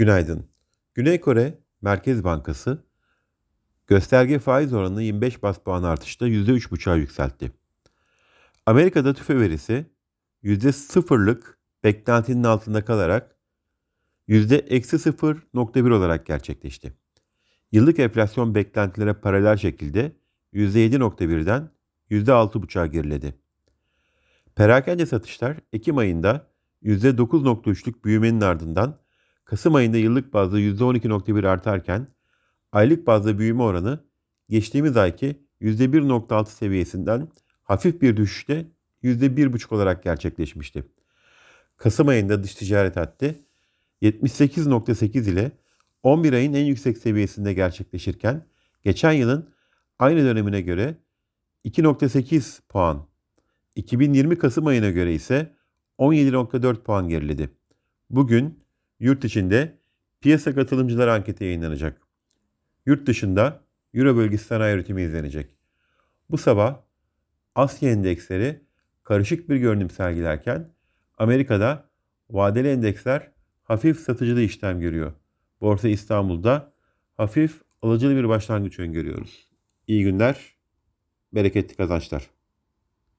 Günaydın. Güney Kore Merkez Bankası gösterge faiz oranını 25 bas puan artışla %3,5'a yükseltti. Amerika'da tüfe verisi %0'lık beklentinin altında kalarak %-0.1 olarak gerçekleşti. Yıllık enflasyon beklentilere paralel şekilde %7.1'den %6.5'a geriledi. Perakende satışlar Ekim ayında %9.3'lük büyümenin ardından Kasım ayında yıllık bazda %12.1 artarken aylık bazda büyüme oranı geçtiğimiz ayki %1.6 seviyesinden hafif bir düşüşte %1.5 olarak gerçekleşmişti. Kasım ayında dış ticaret haddi 78.8 ile 11 ayın en yüksek seviyesinde gerçekleşirken geçen yılın aynı dönemine göre 2.8 puan, 2020 Kasım ayına göre ise 17.4 puan geriledi. Bugün yurt içinde piyasa katılımcılar anketi yayınlanacak. Yurt dışında Euro bölgesi sanayi üretimi izlenecek. Bu sabah Asya endeksleri karışık bir görünüm sergilerken Amerika'da vadeli endeksler hafif satıcılı işlem görüyor. Borsa İstanbul'da hafif alıcılı bir başlangıç öngörüyoruz. İyi günler, bereketli kazançlar.